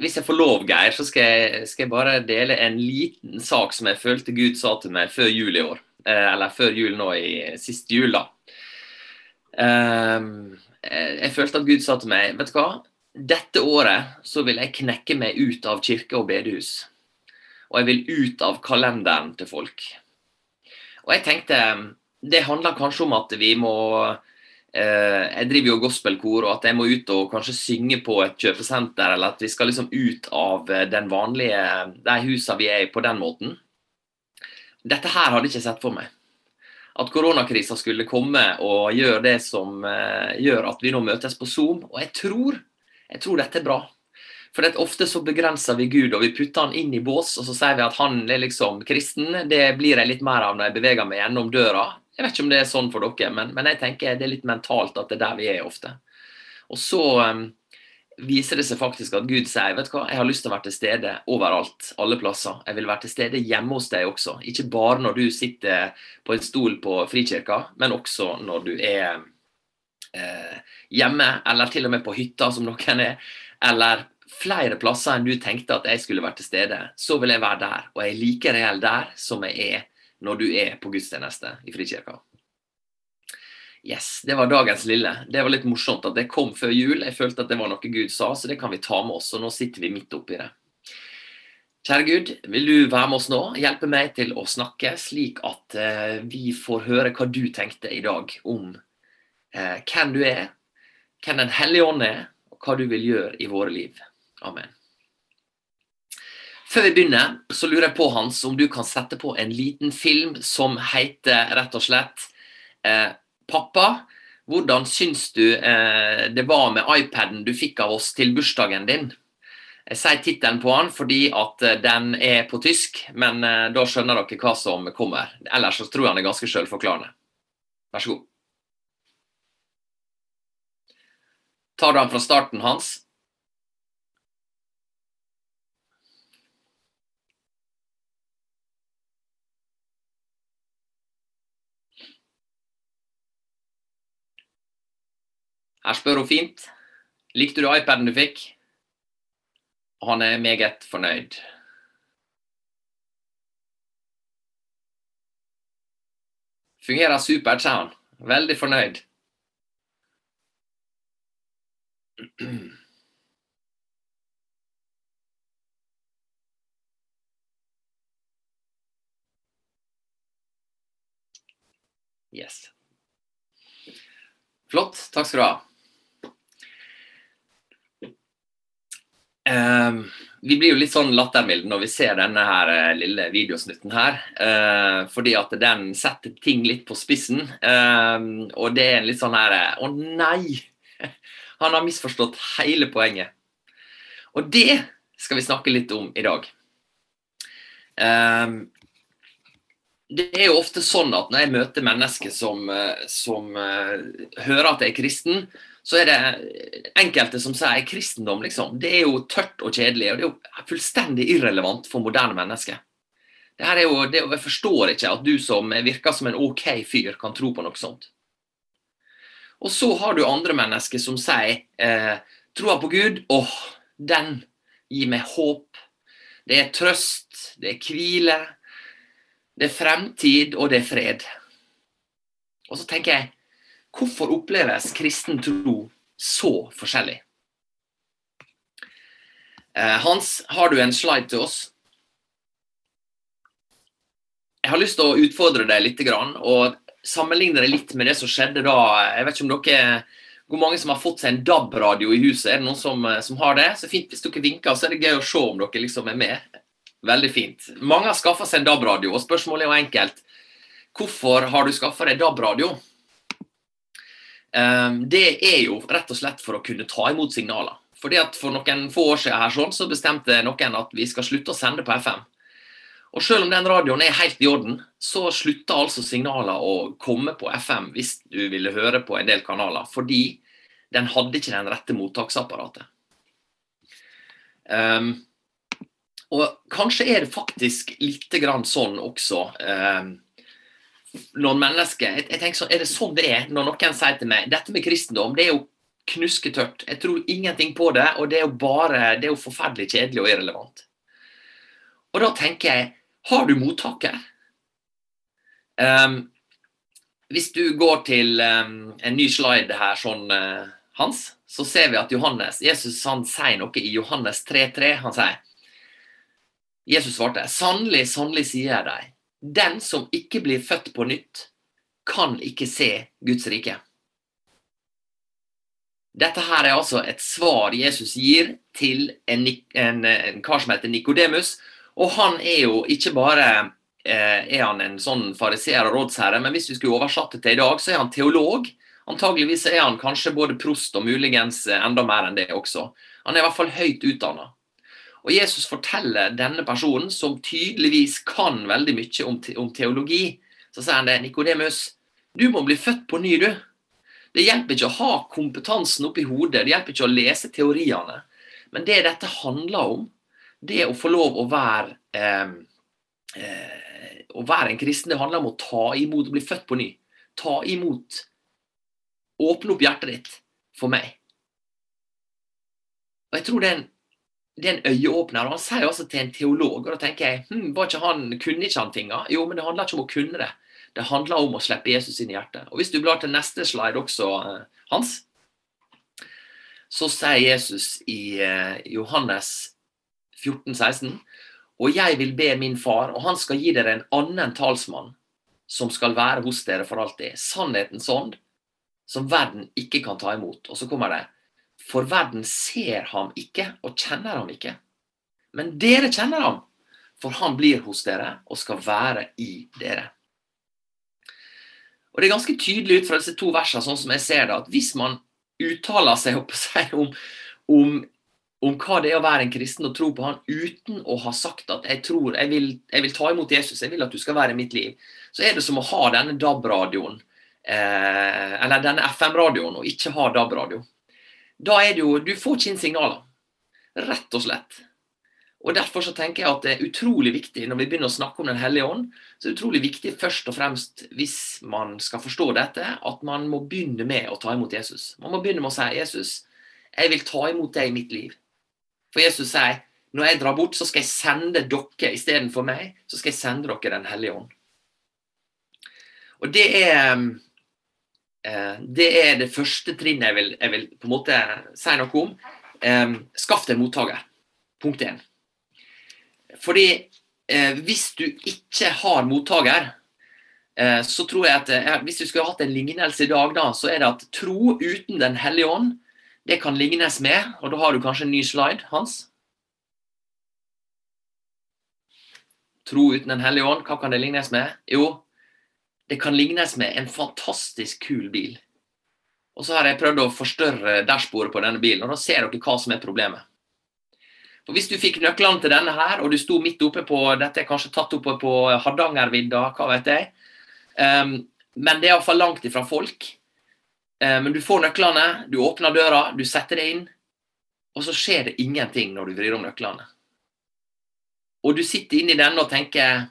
Hvis jeg får lov, Geir, så skal jeg, skal jeg, bare dele en liten sak som jeg følte Gud sa til meg før jul i år. Eh, eller før jul nå i sist jul, da. Ehm, jeg følte at Gud sa til meg Vet du hva? Dette året så vil jeg knekke meg ut av kirke og bedehus. Og jeg vil ut av kalenderen til folk. Og jeg tenkte Det handler kanskje om at vi må Eh, jeg driver jo gospelkor, og at jeg må ut og kanskje synge på et kjøpesenter, eller at vi skal liksom ut av eh, den vanlige, de husene vi er i, på den måten. Dette her hadde jeg ikke sett for meg. At koronakrisa skulle komme og gjøre det som uh, gjør at vi nå møtes på Zoom. Og jeg tror, jeg tror dette er bra. For det ofte så begrenser vi Gud, og vi putter han inn i bås, og så sier vi at han er liksom kristen. Det blir jeg litt mer av når jeg beveger meg gjennom døra. Jeg vet ikke om det er sånn for dere, men, men jeg tenker det er litt mentalt at det er der vi er ofte. Og så um, viser det seg faktisk at Gud sier vet du hva, jeg har lyst til å være til stede overalt, alle plasser. Jeg vil være til stede hjemme hos deg også. Ikke bare når du sitter på en stol på Frikirka, men også når du er eh, hjemme, eller til og med på hytta, som noen er. Eller flere plasser enn du tenkte at jeg skulle være til stede. Så vil jeg være der. Og jeg er like reell der som jeg er når du er på gudstjeneste i Frikirka. Yes, Det var dagens lille. Det var litt morsomt at det kom før jul. Jeg følte at det var noe Gud sa, så det kan vi ta med oss. Og nå sitter vi midt oppi det. Kjære Gud, vil du være med oss nå? Hjelpe meg til å snakke, slik at eh, vi får høre hva du tenkte i dag om eh, hvem du er, hvem Den hellige ånd er, og hva du vil gjøre i våre liv. Amen. Før vi begynner, så lurer jeg på Hans, om du kan sette på en liten film som heter rett og slett eh, 'Pappa, hvordan syns du eh, det var med iPaden du fikk av oss til bursdagen din?' Jeg sier tittelen på den fordi at eh, den er på tysk, men eh, da skjønner dere hva som kommer. Ellers så tror jeg den er ganske sjølforklarende. Vær så god. Tar du den fra starten, Hans? Her spør hun fint. Likte du iPaden du fikk? Han er meget fornøyd. Fungerer supert, sier han. Veldig fornøyd. Yes. Flott. Takk skal du ha. Uh, vi blir jo litt sånn lattermilde når vi ser denne her uh, lille videosnutten her. Uh, fordi at den setter ting litt på spissen. Ehm, og det er en litt sånn her Å nei! Han har misforstått hele poenget. Og det skal vi snakke litt om i dag. Um, det er jo ofte sånn at når jeg møter mennesker som, eh, som hører at jeg er kristen, så er det enkelte som sier kristendom, liksom. Det er jo tørt og kjedelig. Og det er jo fullstendig irrelevant for moderne mennesker. Det her er jo, det, jeg forstår ikke at du som virker som en OK fyr, kan tro på noe sånt. Og så har du andre mennesker som sier eh, troa på Gud, åh, den gir meg håp. Det er trøst, det er hvile, det er fremtid, og det er fred. Og så tenker jeg Hvorfor oppleves kristen tro så forskjellig? Eh, Hans, har du en slide til oss? Jeg har lyst til å utfordre deg litt og sammenligne det litt med det som skjedde da Jeg vet ikke om dere hvor mange som har fått seg en DAB-radio i huset? Er det noen som, eh, som, har det? Så fint hvis dere vinker, så er det gøy å se om dere liksom er med. Veldig fint. Mange har skaffa seg en DAB-radio, og spørsmålet er jo enkelt. Hvorfor har du skaffa deg DAB-radio? Ehm, det er jo rett og slett for å kunne ta imot signaler. Fordi at For noen få år siden her sånn, så bestemte noen at vi skal slutte å sende på FM. Og Selv om den radioen er helt i orden, så slutta altså signaler å komme på FM hvis du ville høre på en del kanaler, fordi den hadde ikke den rette mottaksapparatet. Um, og kanskje er det faktisk litt sånn også um, når mennesker jeg, jeg tenker sånn, Er det sånn det er når noen sier til meg dette med kristendom det er jo knusketørt. Jeg tror ingenting på det, og det er jo bare, det er jo forferdelig kjedelig og irrelevant. Og da tenker jeg har du mottaker? Um, hvis du går til um, en ny slide her, sånn uh, Hans, så ser vi at Johannes, Jesus han sier noe i Johannes 3,3. Han sier Jesus svarte, sannelig, sannelig sier jeg deg, den som ikke blir født på nytt, kan ikke se Guds rike. Dette her er altså et svar Jesus gir til en, en, en kar som heter Nikodemus. Og han er jo ikke bare eh, er han en sånn fariseer og rådsherre, men hvis vi skulle oversatt det til i dag, så er han teolog. Antageligvis er han kanskje både prost og muligens enda mer enn det også. Han er i hvert fall høyt utdanna. Og Jesus forteller denne personen, som tydeligvis kan veldig mye om, te om teologi, så sier han det, Nikodemus, du må bli født på ny, du. Det hjelper ikke å ha kompetansen oppi hodet, det hjelper ikke å lese teoriene. Men det dette handler om, det å få lov å være eh, eh, Å være en kristen, det handler om å ta imot, å bli født på ny. Ta imot. Åpne opp hjertet ditt for meg. Og jeg tror det er en, det er en øyeåpner. og Han sier også til en teolog, og da tenker jeg hm, var ikke han, kunne ikke han tinga? Jo, men det handler ikke om å kunne det. Det handler om å slippe Jesus inn i hjertet. Og Hvis du blar til neste slide også, eh, Hans, så sier Jesus i eh, Johannes 14, 16, og jeg vil be min far, og han skal gi dere en annen talsmann, som skal være hos dere for alltid. Sannhetens ånd, som verden ikke kan ta imot. Og så kommer det, for verden ser ham ikke og kjenner ham ikke. Men dere kjenner ham, for han blir hos dere og skal være i dere. Og Det er ganske tydelig ut fra disse to versene, sånn som jeg ser det, at hvis man uttaler seg om, om, om, hva det er å være en kristen og tro på han uten å ha sagt at jeg tror, jeg vil, jeg vil ta imot Jesus, jeg vil at du skal være i mitt liv, så er det som å ha denne DAB-radioen, eh, eller denne FM-radioen, og ikke ha DAB-radio. Da er det jo Du får ikke inn signaler. Rett og slett. Og Derfor så tenker jeg at det er utrolig viktig når vi begynner å snakke om Den hellige ånd, så er det utrolig viktig først og fremst, hvis man skal forstå dette, at man må begynne med å ta imot Jesus. Man må begynne med å si Jesus, jeg vil ta imot deg i mitt liv. For Jesus sier når jeg drar bort, så skal jeg sende dere istedenfor meg. Så skal jeg sende dere Den hellige ånd. Og det er det er det første trinnet jeg vil, jeg vil på en måte si noe om. Eh, skaff deg mottaker. Punkt én. Fordi eh, hvis du ikke har mottaker, eh, så tror jeg at eh, hvis du skulle hatt en lignelse i dag, da, så er det at tro uten Den hellige ånd, det kan lignes med Og da har du kanskje en ny slide, Hans? Tro uten Den hellige ånd, hva kan det lignes med? Jo, det kan lignes med en fantastisk kul bil. Og så har jeg prøvd å forstørre dashbordet på denne bilen, og da ser dere hva som er problemet. For Hvis du fikk nøklene til denne her, og du sto midt oppe på Dette er kanskje tatt oppe på Hardangervidda, hva vet jeg. Um, men det er iallfall langt ifra folk. Um, men du får nøklene, du åpner døra, du setter det inn, og så skjer det ingenting når du vrir om nøklene. Og du sitter inni denne og tenker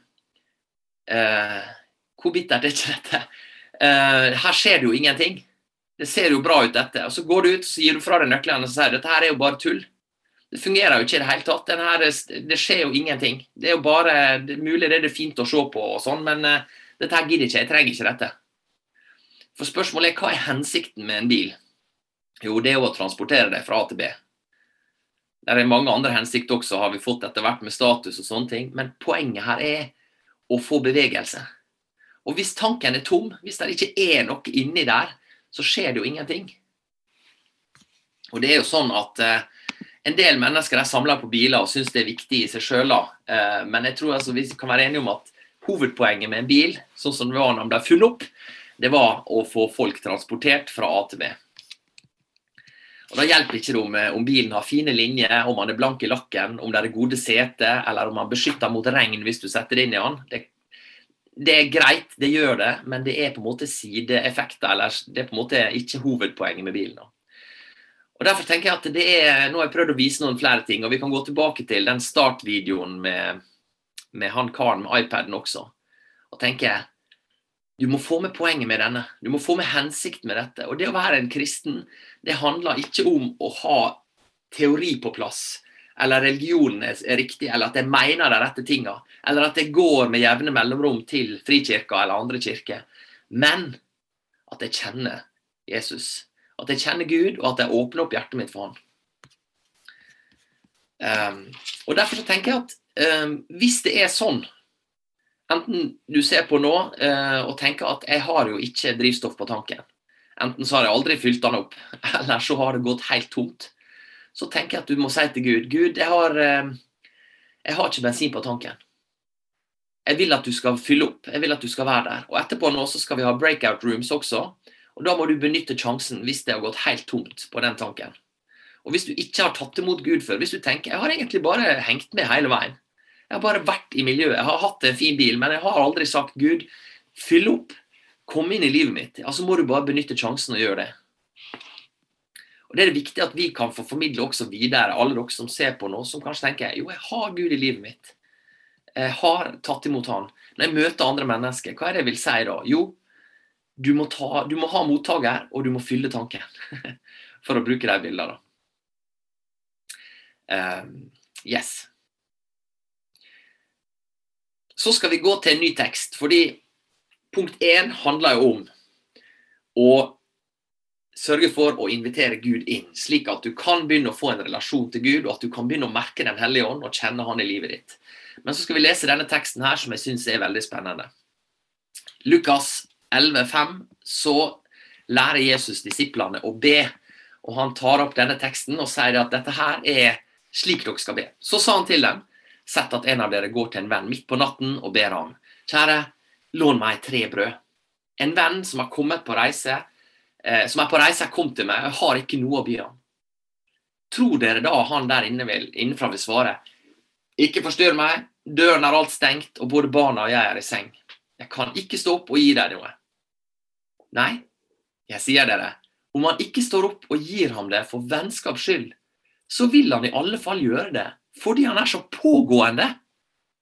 uh, Hvor bittert er ikke dette? Uh, her skjer det jo ingenting. Det ser jo bra ut, dette. Og så går du ut og gir du fra deg nøklene og sier dette her er jo bare tull. Det fungerer jo ikke i det hele tatt. Her, det skjer jo ingenting. Det er jo bare det mulig det er det fint å se på, og sånn, men uh, dette her gidder ikke. Jeg trenger ikke dette. For spørsmålet er hva er hensikten med en bil? Jo, det er jo å transportere deg fra A til B. Det er mange andre hensikter også, har vi fått etter hvert med status og sånne ting. Men poenget her er å få bevegelse. Og hvis tanken er tom, hvis det ikke er noe inni der, så skjer det jo ingenting. Og det er jo sånn at eh, en del mennesker er samler på biler og syns det er viktig i seg sjøl. Eh, men jeg tror altså vi kan være enige om at hovedpoenget med en bil, sånn som det var når den ble funnet opp, det var å få folk transportert fra A til B. Og Da hjelper ikke det om, eh, om bilen har fine linjer, om han er blank i lakken, om det er gode seter, eller om han beskytter mot regn hvis du setter det inn i han. Det, det, er greit, det gjør det, men det er på en måte sideeffekter, eller det er på en måte ikke hovedpoenget med bilen. Og Derfor tenker jeg at det er, Nå har jeg prøvd å vise noen flere ting, og vi kan gå tilbake til den startvideoen med, med han karen med iPaden også. Og tenker du må få med poenget med denne. Du må få med hensikt med dette. Og det å være en kristen, det handler ikke om å ha teori på plass, eller religionen er, riktig, eller at jeg mener de rette tinga, eller at jeg går med jevne mellomrom til frikirka eller andre kirker. Men at jeg kjenner Jesus. At jeg kjenner Gud, og at jeg åpner opp hjertet mitt for Han. Um, og Derfor så tenker jeg at um, hvis det er sånn Enten du ser på nå uh, og tenker at jeg har jo ikke drivstoff på tanken. Enten så har jeg aldri fylt den opp, eller så har det gått helt tomt. Så tenker jeg at du må si til Gud Gud, jeg har, eh, jeg har ikke bensin på tanken. Jeg vil at du skal fylle opp, jeg vil at du skal være der. Og etterpå nå så skal vi ha breakout rooms også. Og da må du benytte sjansen hvis det har gått helt tomt på den tanken. Og hvis du ikke har tatt imot Gud før, hvis du tenker jeg har egentlig bare hengt med hele veien, jeg har bare vært i miljøet. Jeg har hatt en fin bil, men jeg har aldri sagt Gud, fyll opp. Kom inn i livet mitt. Altså må du bare benytte sjansen og gjøre det. Og Det er det viktig at vi kan få formidle også videre, alle dere som ser på nå, som kanskje tenker jo, jeg har Gud i livet mitt. Jeg har tatt imot Han. Når jeg møter andre mennesker, hva er det jeg vil si da? Jo, du må, ta, du må ha mottaker, og du må fylle tanken. For å bruke de bildene. Um, yes. Så skal vi gå til en ny tekst, fordi punkt én handler jo om å sørge for å invitere Gud inn, slik at du kan begynne å få en relasjon til Gud, og at du kan begynne å merke Den hellige ånd og kjenne Han i livet ditt. Men så skal vi lese denne teksten her, som jeg syns er veldig spennende. Lukas 11,5, så lærer Jesus disiplene å be. Og han tar opp denne teksten og sier at dette her er slik dere skal be. Så sa han til dem Sett at en av dere går til en venn midt på natten og ber ham. Kjære, lån meg tre brød. En venn som har kommet på reise, eh, som er på reise, kom til meg. Jeg har ikke noe å by ham. Tror dere da han der inne vil, innenfra vil svare Ikke forstyrr meg, døren er alt stengt, og både barna og jeg er i seng. Jeg kan ikke stå opp og gi deg noe. Nei, jeg sier dere, om han ikke står opp og gir ham det for vennskaps skyld, så vil han i alle fall gjøre det fordi han er så pågående,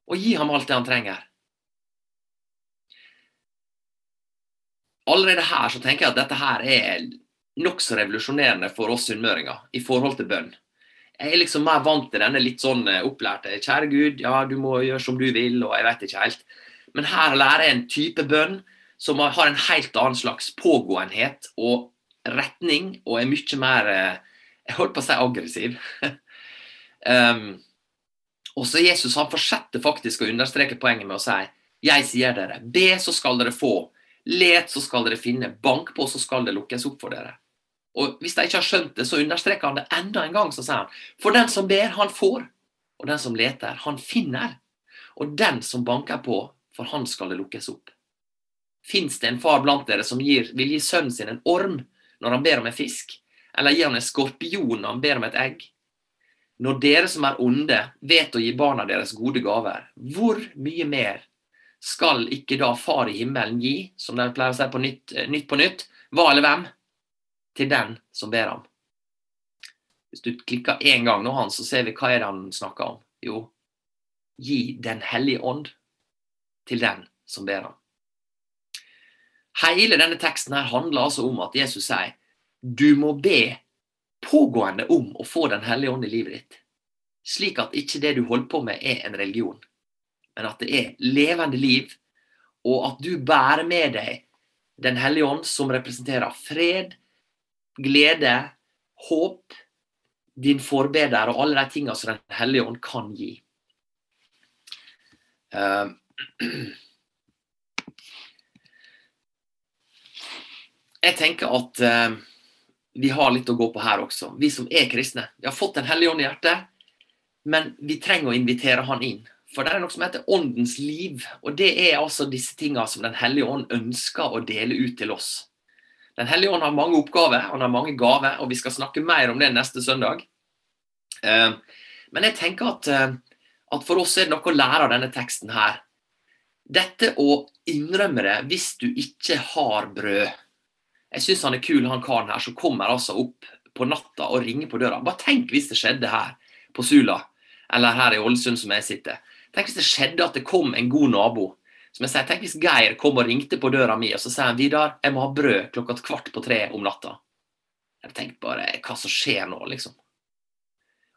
og gi ham alt det han trenger. Allerede her så tenker jeg at dette her er nokså revolusjonerende for oss sunnmøringer i forhold til bønn. Jeg er liksom mer vant til denne litt sånn eh, opplærte Kjære Gud, ja, du må gjøre som du vil, og jeg vet ikke helt. Men her lærer jeg en type bønn som har en helt annen slags pågåenhet og retning, og er mye mer eh, Jeg holdt på å si aggressiv. um, Også Jesus han fortsetter faktisk å understreke poenget med å si jeg sier dere, be, så skal dere få. Let, så skal dere finne. Bank på, så skal det lukkes opp for dere. Og Hvis de ikke har skjønt det, så understreker han det enda en gang. Så sier han, For den som ber, han får. Og den som leter, han finner. Og den som banker på, for han skal det lukkes opp. Fins det en far blant dere som gir, vil gi sønnen sin en orm når han ber om en fisk? Eller gir han en skorpion når han ber om et egg? Når dere som er onde, vet å gi barna deres gode gaver, hvor mye mer skal ikke da Far i himmelen gi, som de pleier å si på nytt, eh, nytt på nytt, hva eller hvem, til den som ber ham? Hvis du klikker én gang nå, Hans, så ser vi hva er det han snakker om. Jo, gi Den hellige ånd til den som ber ham. Hele denne teksten her handler altså om at Jesus sier du må be pågående om å få Den hellige ånd i livet ditt. Slik at ikke det du holder på med, er en religion, men at det er levende liv, og at du bærer med deg Den hellige ånd, som representerer fred, glede, håp, din forbeder og alle de tingene som Den hellige ånd kan gi. Uh, jeg tenker at uh, vi har litt å gå på her også, vi som er kristne. Vi har fått Den hellige ånd i hjertet, men vi trenger å invitere Han inn. For det er noe som heter åndens liv, og det er altså disse tingene som Den hellige ånd ønsker å dele ut til oss. Den hellige ånd har mange oppgaver, han har mange gaver, og vi skal snakke mer om det neste søndag. Eh, men jeg tenker at, eh, at for oss er det noe å lære av denne teksten her. Dette å innrømme det hvis du ikke har brød. Jeg syns han er kul, han karen her som kommer altså opp på natta og ringer på døra. Bare tenk hvis det skjedde her på Sula, eller her i Ålesund som jeg sitter. Tenk hvis det skjedde at det kom en god nabo. Som jeg sier, Tenk hvis Geir kom og ringte på døra mi og så sier han, Vidar, jeg må ha brød klokka kvart på tre om natta. Jeg tenker bare hva som skjer nå, liksom.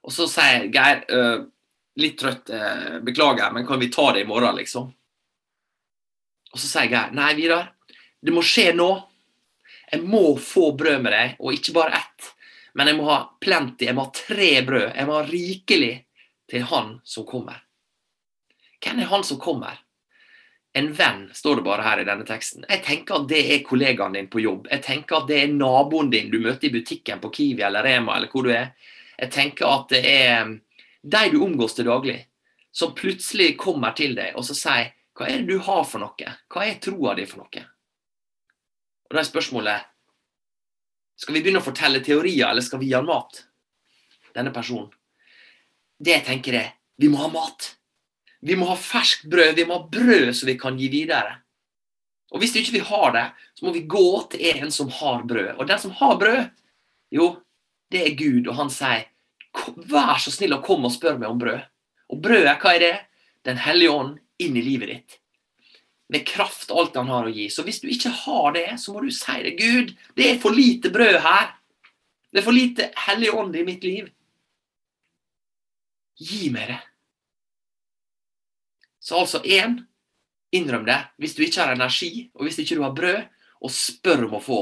Og så sier Geir uh, litt trøtt, uh, beklager, men kan vi ta det i morgen, liksom? Og så sier Geir nei, Vidar, det må skje nå. Jeg må få brød med deg, og ikke bare ett. Men jeg må ha plenty, jeg må ha tre brød. Jeg må ha rikelig til han som kommer. Hvem er han som kommer? En venn, står det bare her i denne teksten. Jeg tenker at det er kollegaen din på jobb. Jeg tenker at det er naboen din du møter i butikken på Kiwi eller Rema eller hvor du er. Jeg tenker at det er de du omgås til daglig, som plutselig kommer til deg og så sier hva er det du har for noe? Hva er troa di for noe? Og da er spørsmålet skal vi begynne å fortelle teorier, eller skal vi gi han mat? Denne personen. Det jeg tenker er vi må ha mat. Vi må ha ferskt brød. Vi må ha brød som vi kan gi videre. Og Hvis ikke vi har det, så må vi gå til en som har brød. Og den som har brød, jo, det er Gud, og han sier vær så snill å komme og spørre meg om brød. Og brødet, hva er det? Den hellige ånd inn i livet ditt. Med kraft alt han har å gi. Så hvis du ikke har det, så må du si det. Gud, det er for lite brød her. Det er for lite hellig ånd i mitt liv. Gi meg det. Så altså én innrøm det hvis du ikke har energi, og hvis ikke du har brød, og spør om å få.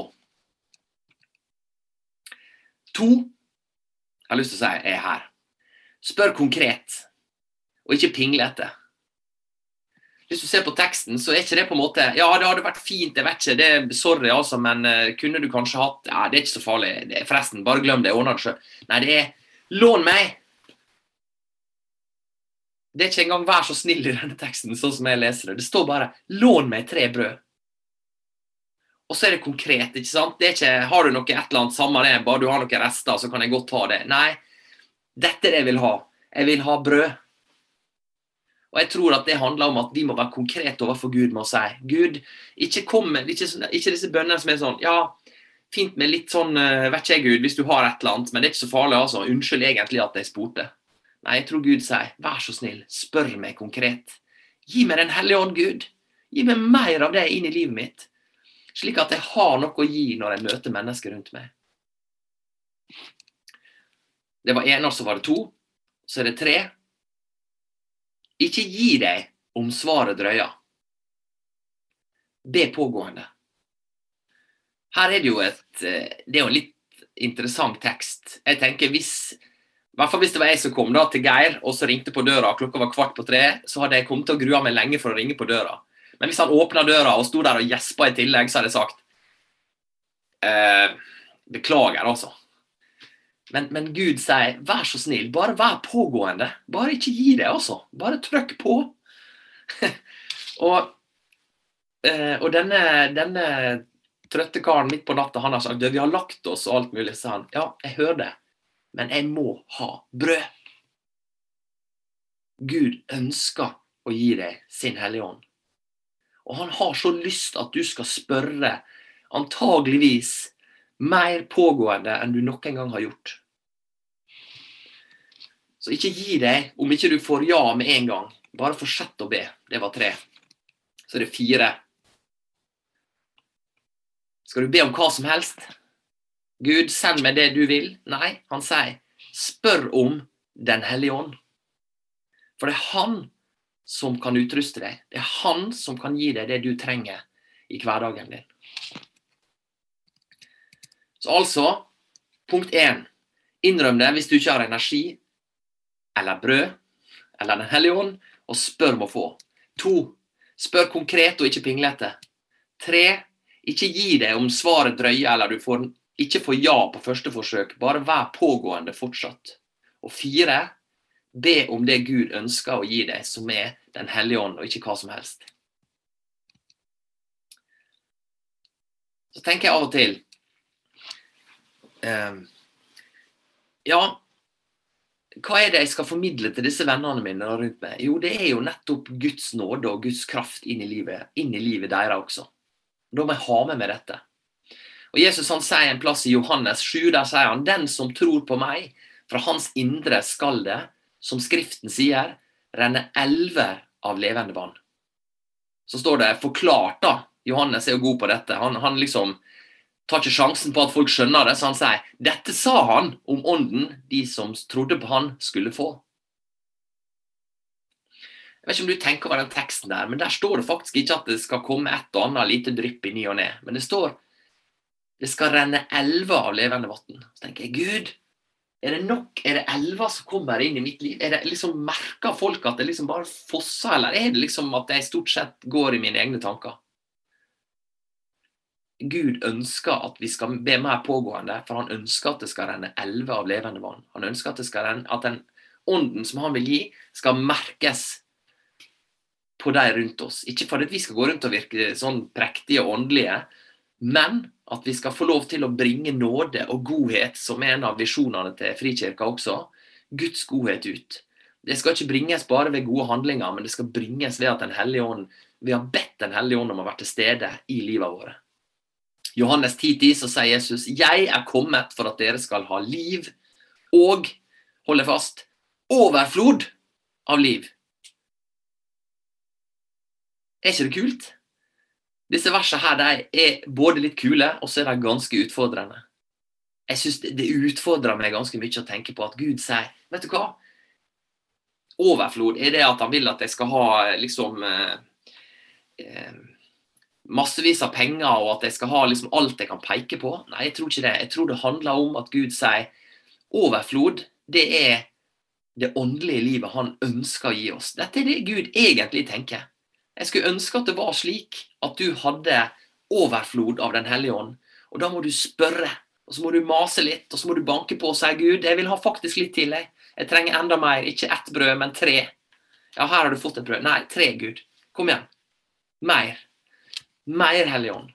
To jeg har lyst til å si er her. Spør konkret, og ikke pinglete. Hvis du ser på teksten, så er ikke det på en måte Ja, det hadde vært fint, jeg vet ikke, det, sorry, altså, men uh, kunne du kanskje hatt Ja, det er ikke så farlig. Forresten, bare glem det, jeg ordner det sjøl. Nei, det er lån meg. Det er ikke engang 'vær så snill' i denne teksten, sånn som jeg leser det. Det står bare 'lån meg tre brød'. Og så er det konkret. ikke sant? Det er ikke 'har du noe et eller annet, samme det, bare du har noen rester, så kan jeg godt ta det'. Nei, dette er det jeg vil ha. Jeg vil ha brød. Og jeg tror at det handler om at vi må være konkrete overfor Gud med å si Gud, ikke kom med ikke, ikke disse bønnene som er sånn Ja, fint med litt sånn eh, Vet ikke jeg, Gud, hvis du har et eller annet, men det er ikke så farlig, altså. Unnskyld egentlig at jeg spurte. Nei, jeg tror Gud sier, vær så snill, spør meg konkret. Gi meg Den hellige ånd, Gud. Gi meg mer av det inn i livet mitt, slik at jeg har noe å gi når jeg møter mennesker rundt meg. Det var én, og så var det to. Så er det tre. Ikke gi deg om svaret drøyer. Be pågående. Her er det jo et eh, Det er jo en litt interessant tekst. Jeg tenker hvis i hvert fall hvis det var jeg som kom da til Geir og så ringte på døra, klokka var kvart på tre, så hadde jeg kommet til å grue meg lenge for å ringe på døra. Men hvis han åpna døra og sto der og gjespa i tillegg, så hadde jeg sagt eh, Beklager, altså. Men, men, Gud sier, vær så snill, bare vær pågående. Bare ikke gi deg, altså. Bare trykk på. og, eh, og denne, denne trøtte karen midt på natta, han har sagt vi har lagt oss og alt mulig. Så han, ja, jeg hører det men jeg må ha brød. Gud ønsker å gi deg sin Hellige Ånd. Og han har så lyst at du skal spørre, antageligvis mer pågående enn du noen gang har gjort. Så ikke gi deg om ikke du får ja med en gang. Bare fortsett å be. Det var tre. Så er det fire. Skal du be om hva som helst? Gud, send meg det du vil. Nei, han sier, spør om Den hellige ånd. For det er han som kan utruste deg. Det er han som kan gi deg det du trenger i hverdagen din. Så altså, punkt én, innrøm det hvis du ikke har energi eller brød eller Den hellige ånd, og spør om å få. To, spør konkret og ikke pinglete. Tre, ikke gi deg om svaret drøyer eller du får ikke få ja på første forsøk, bare vær pågående fortsatt. Og fire, be om det Gud ønsker å gi deg, som er Den hellige ånd, og ikke hva som helst. Så tenker jeg av og til um, Ja, hva er det jeg skal formidle til disse vennene mine rundt meg? Jo, det er jo nettopp Guds nåde og Guds kraft inn i livet, inn i livet deres også. Da må jeg ha med meg dette. Og Jesus han sier en plass i Johannes 7, der sier han den som tror på meg, fra hans indre skal det, som Skriften sier, renne elver av levende vann. Så står det forklart, da. Johannes er jo god på dette. Han, han liksom tar ikke sjansen på at folk skjønner det, så han sier dette sa han om ånden de som trodde på han, skulle få. Jeg vet ikke om du tenker over den teksten der, men der står det faktisk ikke at det skal komme et og annet lite drypp i ny og ne. Men det står det skal renne elver av levende vann. Så tenker jeg Gud, er det nok? Er det elver som kommer inn i mitt liv? Er det liksom Merker folk at det liksom bare fosser, eller er det liksom at jeg stort sett går i mine egne tanker? Gud ønsker at vi skal be mer pågående, for han ønsker at det skal renne elver av levende vann. Han ønsker at, det skal renne, at den ånden som han vil gi, skal merkes på de rundt oss. Ikke fordi vi skal gå rundt og virke sånn prektige og åndelige, men at vi skal få lov til å bringe nåde og godhet, som er en av visjonene til Frikirka også, Guds godhet ut. Det skal ikke bringes bare ved gode handlinger, men det skal bringes ved at Den hellige ånd, vi har bedt Den hellige ånd om å være til stede i livet våre. Johannes 10,10 så sier Jesus, 'Jeg er kommet for at dere skal ha liv og, holde fast, overflod av liv'. Er ikke det kult? Disse versene her de er både litt kule, og så er de ganske utfordrende. Jeg synes Det utfordrer meg ganske mye å tenke på at Gud sier Vet du hva? Overflod er det at han vil at jeg skal ha liksom eh, eh, massevis av penger, og at jeg skal ha liksom alt jeg kan peke på. Nei, jeg tror ikke det. Jeg tror det handler om at Gud sier overflod, det er det åndelige livet han ønsker å gi oss. Dette er det Gud egentlig tenker. Jeg skulle ønske at det var slik at du hadde overflod av Den hellige ånd. Og da må du spørre, og så må du mase litt, og så må du banke på og si Gud, jeg vil ha faktisk litt til. Jeg, jeg trenger enda mer. Ikke ett brød, men tre. Ja, her har du fått et brød. Nei, tre, Gud. Kom igjen. Mer. Mer Hellig Ånd.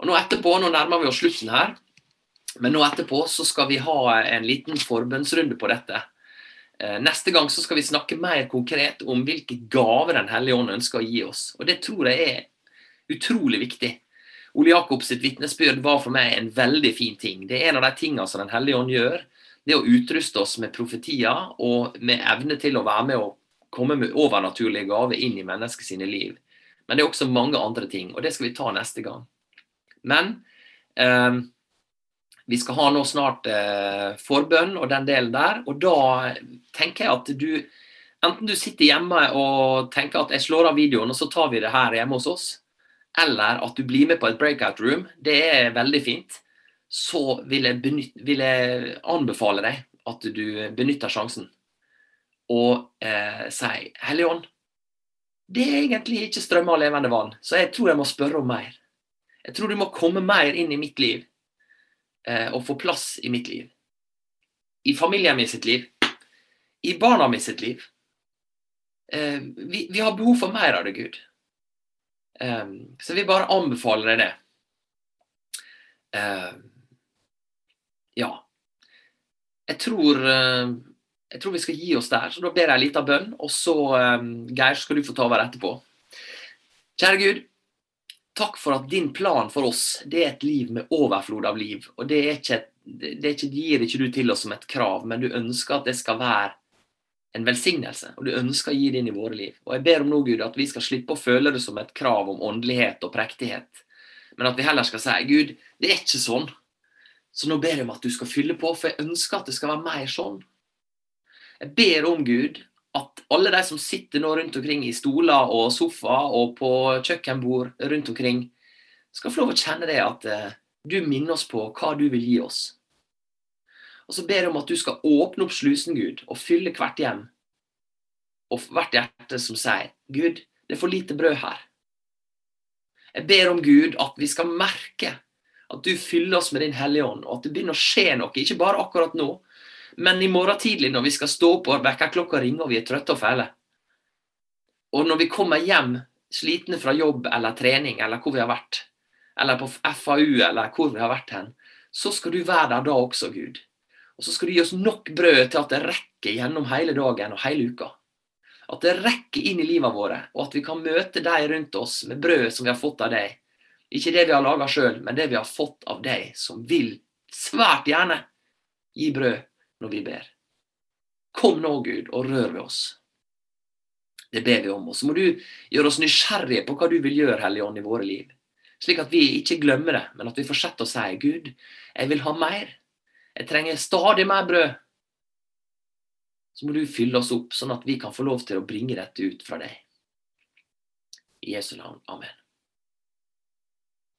Og nå etterpå, nå nærmer vi oss slutten her, men nå etterpå så skal vi ha en liten forbønnsrunde på dette. Eh, neste gang så skal vi snakke mer konkret om hvilke gaver Den hellige ånd ønsker å gi oss. Og Det tror jeg er utrolig viktig. Ole Jakobs vitnesbyrd var for meg en veldig fin ting. Det er en av de tingene som Den hellige ånd gjør. Det å utruste oss med profetier og med evne til å være med og komme med overnaturlige gaver inn i menneskets liv. Men det er også mange andre ting, og det skal vi ta neste gang. Men eh, vi skal ha nå snart eh, forbønn og den delen der, og da tenker jeg at du Enten du sitter hjemme og tenker at jeg slår av videoen, og så tar vi det her hjemme hos oss, eller at du blir med på et breakout room, det er veldig fint, så vil jeg, benytte, vil jeg anbefale deg at du benytter sjansen og eh, sier Hellige Ånd, det er egentlig ikke strømmer av levende vann. Så jeg tror jeg må spørre om mer. Jeg tror du må komme mer inn i mitt liv og få plass i mitt liv. I familien min sitt liv. I barna mi sitt liv. Eh, vi, vi, har behov for mer av det, Gud. Eh, så vi bare anbefaler deg det. Eh, ja. Jeg tror eh, jeg tror vi skal gi oss der. Så da ber jeg en liten bønn, og så, Geir, skal du få ta over etterpå. Kjære Gud, takk for at din plan for oss, det er et liv med overflod av liv. Og det, ikke, det, ikke, gir ikke du til oss som et krav, men du ønsker at det skal være en velsignelse. Og du ønsker å gi det inn i våre liv. Og jeg ber om nå, Gud, at vi skal slippe å føle det som et krav om åndelighet og prektighet. Men at vi heller skal si Gud, det er ikke sånn. Så nå ber jeg om at du skal fylle på, for jeg ønsker at det skal være mer sånn. Jeg ber om Gud at alle de som sitter nå rundt omkring i stoler og sofa og på kjøkkenbord rundt omkring, skal få lov å kjenne det at eh, du minner oss på hva du vil gi oss. Og så ber jeg om at du skal åpne opp slusen, Gud, og fylle hvert hjem og hvert hjerte som sier Gud, det er for lite brød her. Jeg ber om Gud at vi skal merke at du fyller oss med Din Hellige Ånd, og at det begynner å skje noe, ikke bare akkurat nå, men i morgen tidlig når vi skal stå opp og vekkerklokka ringer og vi er trøtte og fæle, og når vi kommer hjem slitne fra jobb eller trening eller hvor vi har vært, eller på FAU eller hvor vi har vært hen, så skal du være der da også, Gud. Og så skal du gi oss nok brød til at det rekker gjennom hele dagen og hele uka. At det rekker inn i livet våre, og at vi kan møte de rundt oss med brød som vi har fått av deg. Ikke det vi har laga sjøl, men det vi har fått av deg, som vil svært gjerne gi brød når vi ber. Kom nå, Gud, og rør ved oss. Det ber vi om. Og så må du gjøre oss nysgjerrige på hva du vil gjøre, Hellige Ånd, i våre liv. Slik at vi ikke glemmer det, men at vi fortsetter å si Gud, jeg vil ha mer. Jeg trenger stadig mer brød. Så må du fylle oss opp, sånn at vi kan få lov til å bringe dette ut fra deg. I Jesu navn. Amen.